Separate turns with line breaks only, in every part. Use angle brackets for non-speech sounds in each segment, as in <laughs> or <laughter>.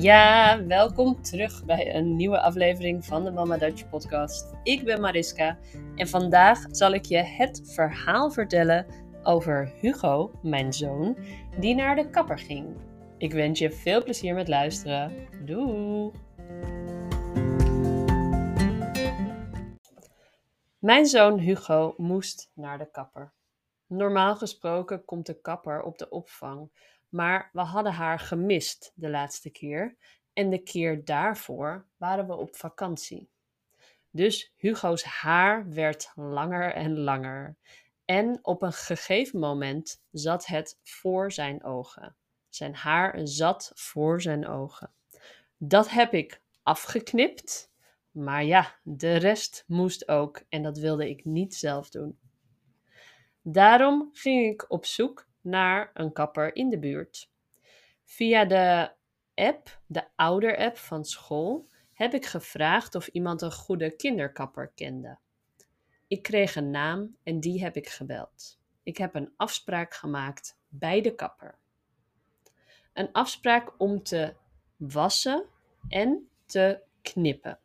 Ja, welkom terug bij een nieuwe aflevering van de Mama Dutch podcast. Ik ben Mariska en vandaag zal ik je het verhaal vertellen over Hugo, mijn zoon, die naar de kapper ging. Ik wens je veel plezier met luisteren. Doei! Mijn zoon Hugo moest naar de kapper. Normaal gesproken komt de kapper op de opvang maar we hadden haar gemist de laatste keer en de keer daarvoor waren we op vakantie. Dus Hugo's haar werd langer en langer. En op een gegeven moment zat het voor zijn ogen. Zijn haar zat voor zijn ogen. Dat heb ik afgeknipt. Maar ja, de rest moest ook en dat wilde ik niet zelf doen. Daarom ging ik op zoek naar een kapper in de buurt. Via de app, de ouder-app van school, heb ik gevraagd of iemand een goede kinderkapper kende. Ik kreeg een naam en die heb ik gebeld. Ik heb een afspraak gemaakt bij de kapper. Een afspraak om te wassen en te knippen.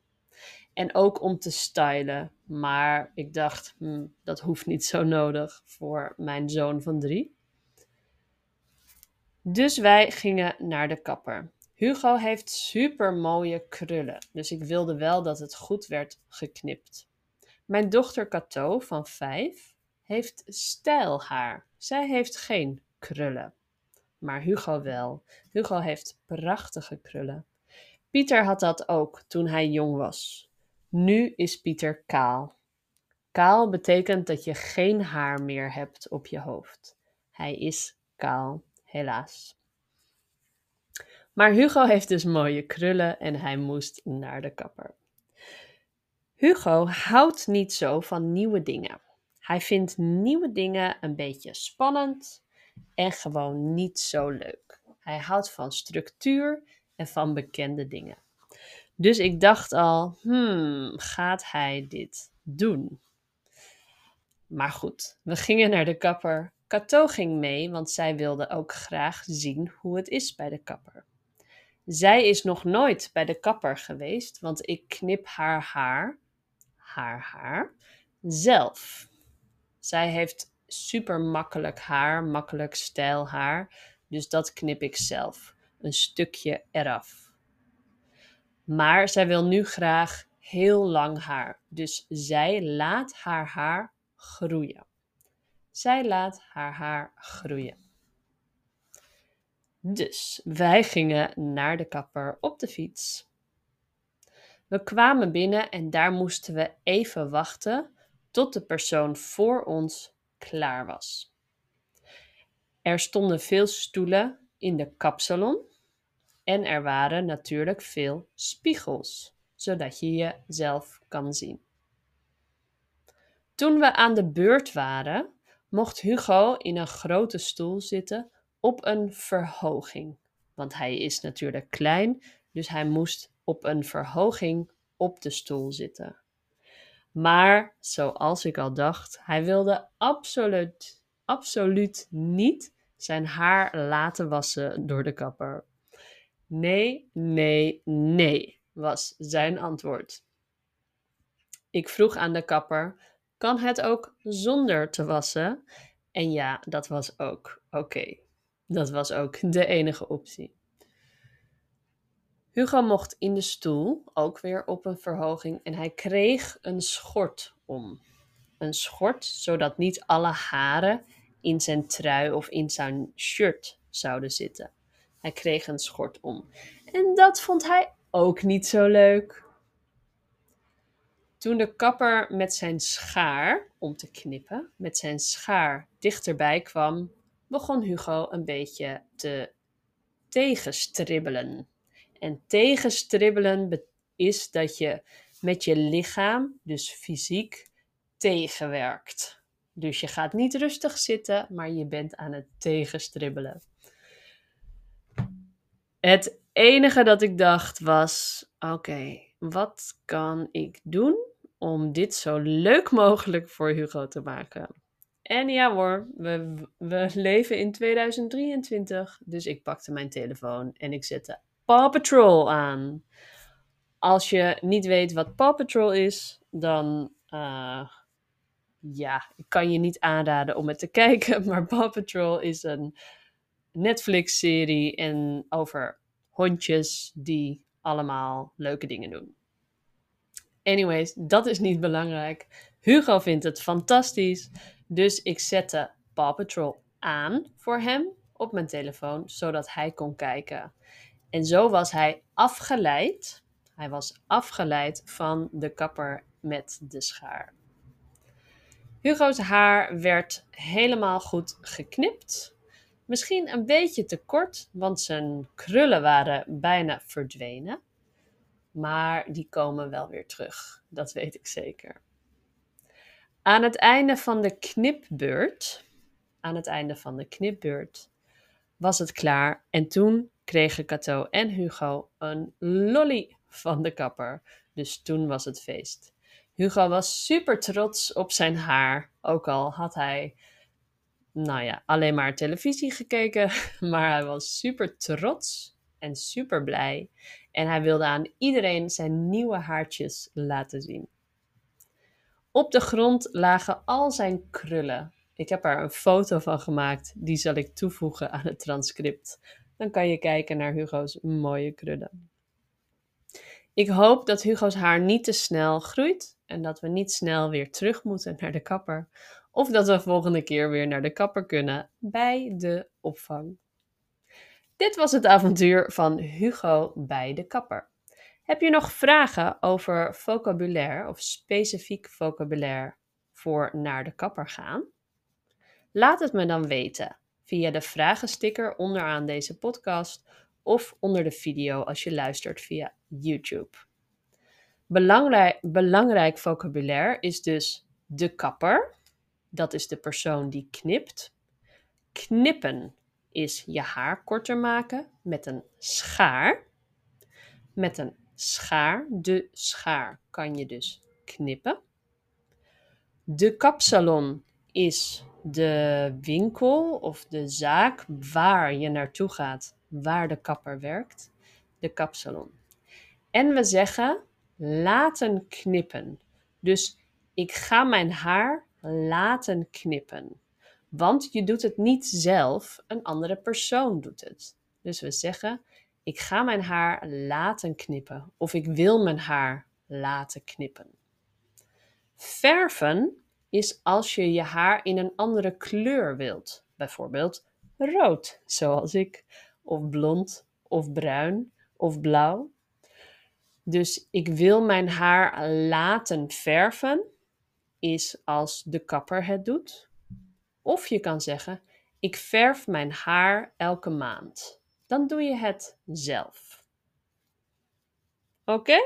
En ook om te stylen. Maar ik dacht, hm, dat hoeft niet zo nodig voor mijn zoon van drie. Dus wij gingen naar de kapper. Hugo heeft super mooie krullen, dus ik wilde wel dat het goed werd geknipt. Mijn dochter Cato van vijf heeft stijlhaar. Zij heeft geen krullen. Maar Hugo wel. Hugo heeft prachtige krullen. Pieter had dat ook toen hij jong was. Nu is Pieter kaal. Kaal betekent dat je geen haar meer hebt op je hoofd. Hij is kaal helaas. Maar Hugo heeft dus mooie krullen en hij moest naar de kapper. Hugo houdt niet zo van nieuwe dingen. Hij vindt nieuwe dingen een beetje spannend en gewoon niet zo leuk. Hij houdt van structuur en van bekende dingen. Dus ik dacht al, hmm, gaat hij dit doen? Maar goed, we gingen naar de kapper Cato ging mee, want zij wilde ook graag zien hoe het is bij de kapper. Zij is nog nooit bij de kapper geweest, want ik knip haar haar, haar haar, zelf. Zij heeft super makkelijk haar, makkelijk stijl haar, dus dat knip ik zelf. Een stukje eraf. Maar zij wil nu graag heel lang haar, dus zij laat haar haar groeien. Zij laat haar haar groeien. Dus wij gingen naar de kapper op de fiets. We kwamen binnen en daar moesten we even wachten tot de persoon voor ons klaar was. Er stonden veel stoelen in de kapsalon en er waren natuurlijk veel spiegels, zodat je jezelf kan zien. Toen we aan de beurt waren, mocht Hugo in een grote stoel zitten op een verhoging. Want hij is natuurlijk klein, dus hij moest op een verhoging op de stoel zitten. Maar zoals ik al dacht, hij wilde absoluut, absoluut niet zijn haar laten wassen door de kapper. Nee, nee, nee, was zijn antwoord. Ik vroeg aan de kapper kan het ook zonder te wassen? En ja, dat was ook oké. Dat was ook <laughs> de enige optie. Hugo mocht in de stoel, ook weer op een verhoging, en hij kreeg een schort om. Een schort, zodat niet alle haren in zijn trui of in zijn shirt zouden zitten. Hij kreeg een schort om. En dat vond hij ook niet zo leuk. Toen de kapper met zijn schaar, om te knippen, met zijn schaar dichterbij kwam, begon Hugo een beetje te tegenstribbelen. En tegenstribbelen is dat je met je lichaam, dus fysiek, tegenwerkt. Dus je gaat niet rustig zitten, maar je bent aan het tegenstribbelen. Het enige dat ik dacht was: oké, wat kan ik doen om dit zo leuk mogelijk voor Hugo te maken. En ja hoor, we, we leven in 2023, dus ik pakte mijn telefoon en ik zette Paw Patrol aan. Als je niet weet wat Paw Patrol is, dan uh, ja, ik kan je niet aanraden om het te <laughs> kijken. Maar Paw Patrol is een Netflix-serie en over hondjes die allemaal leuke dingen doen. Anyways, dat is niet belangrijk. Hugo vindt het fantastisch, dus ik zette Paw Patrol aan voor hem op mijn telefoon, zodat hij kon kijken. En zo was hij afgeleid. Hij was afgeleid van de kapper met de schaar. Hugo's haar werd helemaal goed geknipt. Misschien een beetje te kort, want zijn krullen waren bijna verdwenen. Maar die komen wel weer terug, dat weet ik zeker. Aan het einde van de knipbeurt, aan het einde van de knipbeurt, was het klaar. En toen kregen Cato en Hugo een lolly van de kapper. Dus toen was het feest. Hugo was super trots op zijn haar, ook al had hij, nou ja, alleen maar televisie gekeken, <laughs> maar hij was super trots en super blij. En hij wilde aan iedereen zijn nieuwe haartjes laten zien. Op de grond lagen al zijn krullen. Ik heb er een foto van gemaakt, die zal ik toevoegen aan het transcript. Dan kan je kijken naar Hugo's mooie krullen. Ik hoop dat Hugo's haar niet te snel groeit en dat we niet snel weer terug moeten naar de kapper. Of dat we volgende keer weer naar de kapper kunnen bij de opvang. Dit was het avontuur van Hugo bij de kapper. Heb je nog vragen over vocabulaire of specifiek vocabulaire voor naar de kapper gaan? Laat het me dan weten via de vragensticker onderaan deze podcast of onder de video als je luistert via YouTube. Belangrijk, belangrijk vocabulaire is dus de kapper. Dat is de persoon die knipt. Knippen is je haar korter maken met een schaar. Met een schaar, de schaar, kan je dus knippen. De kapsalon is de winkel of de zaak waar je naartoe gaat, waar de kapper werkt. De kapsalon. En we zeggen laten knippen. Dus ik ga mijn haar laten knippen. Want je doet het niet zelf, een andere persoon doet het. Dus we zeggen: ik ga mijn haar laten knippen of ik wil mijn haar laten knippen. Verven is als je je haar in een andere kleur wilt. Bijvoorbeeld rood, zoals ik, of blond, of bruin, of blauw. Dus ik wil mijn haar laten verven, is als de kapper het doet. Of je kan zeggen, ik verf mijn haar elke maand. Dan doe je het zelf. Oké?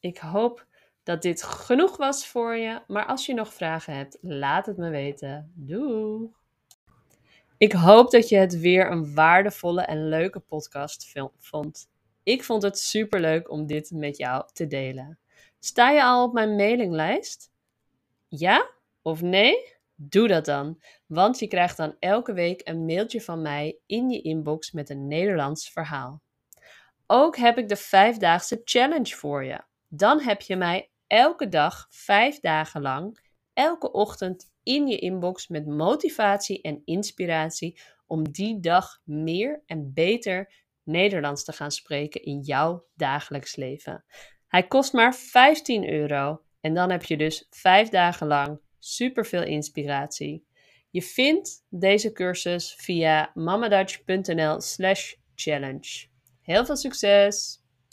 Ik hoop dat dit genoeg was voor je. Maar als je nog vragen hebt, laat het me weten. Doei! Ik hoop dat je het weer een waardevolle en leuke podcast vond. Ik vond het super leuk om dit met jou te delen. Sta je al op mijn mailinglijst? Ja of nee? Doe dat dan, want je krijgt dan elke week een mailtje van mij in je inbox met een Nederlands verhaal. Ook heb ik de vijfdaagse challenge voor je. Dan heb je mij elke dag, vijf dagen lang, elke ochtend in je inbox met motivatie en inspiratie om die dag meer en beter Nederlands te gaan spreken in jouw dagelijks leven. Hij kost maar 15 euro en dan heb je dus vijf dagen lang superveel inspiratie. Je vindt deze cursus via mamadutch.nl slash challenge. Heel veel succes!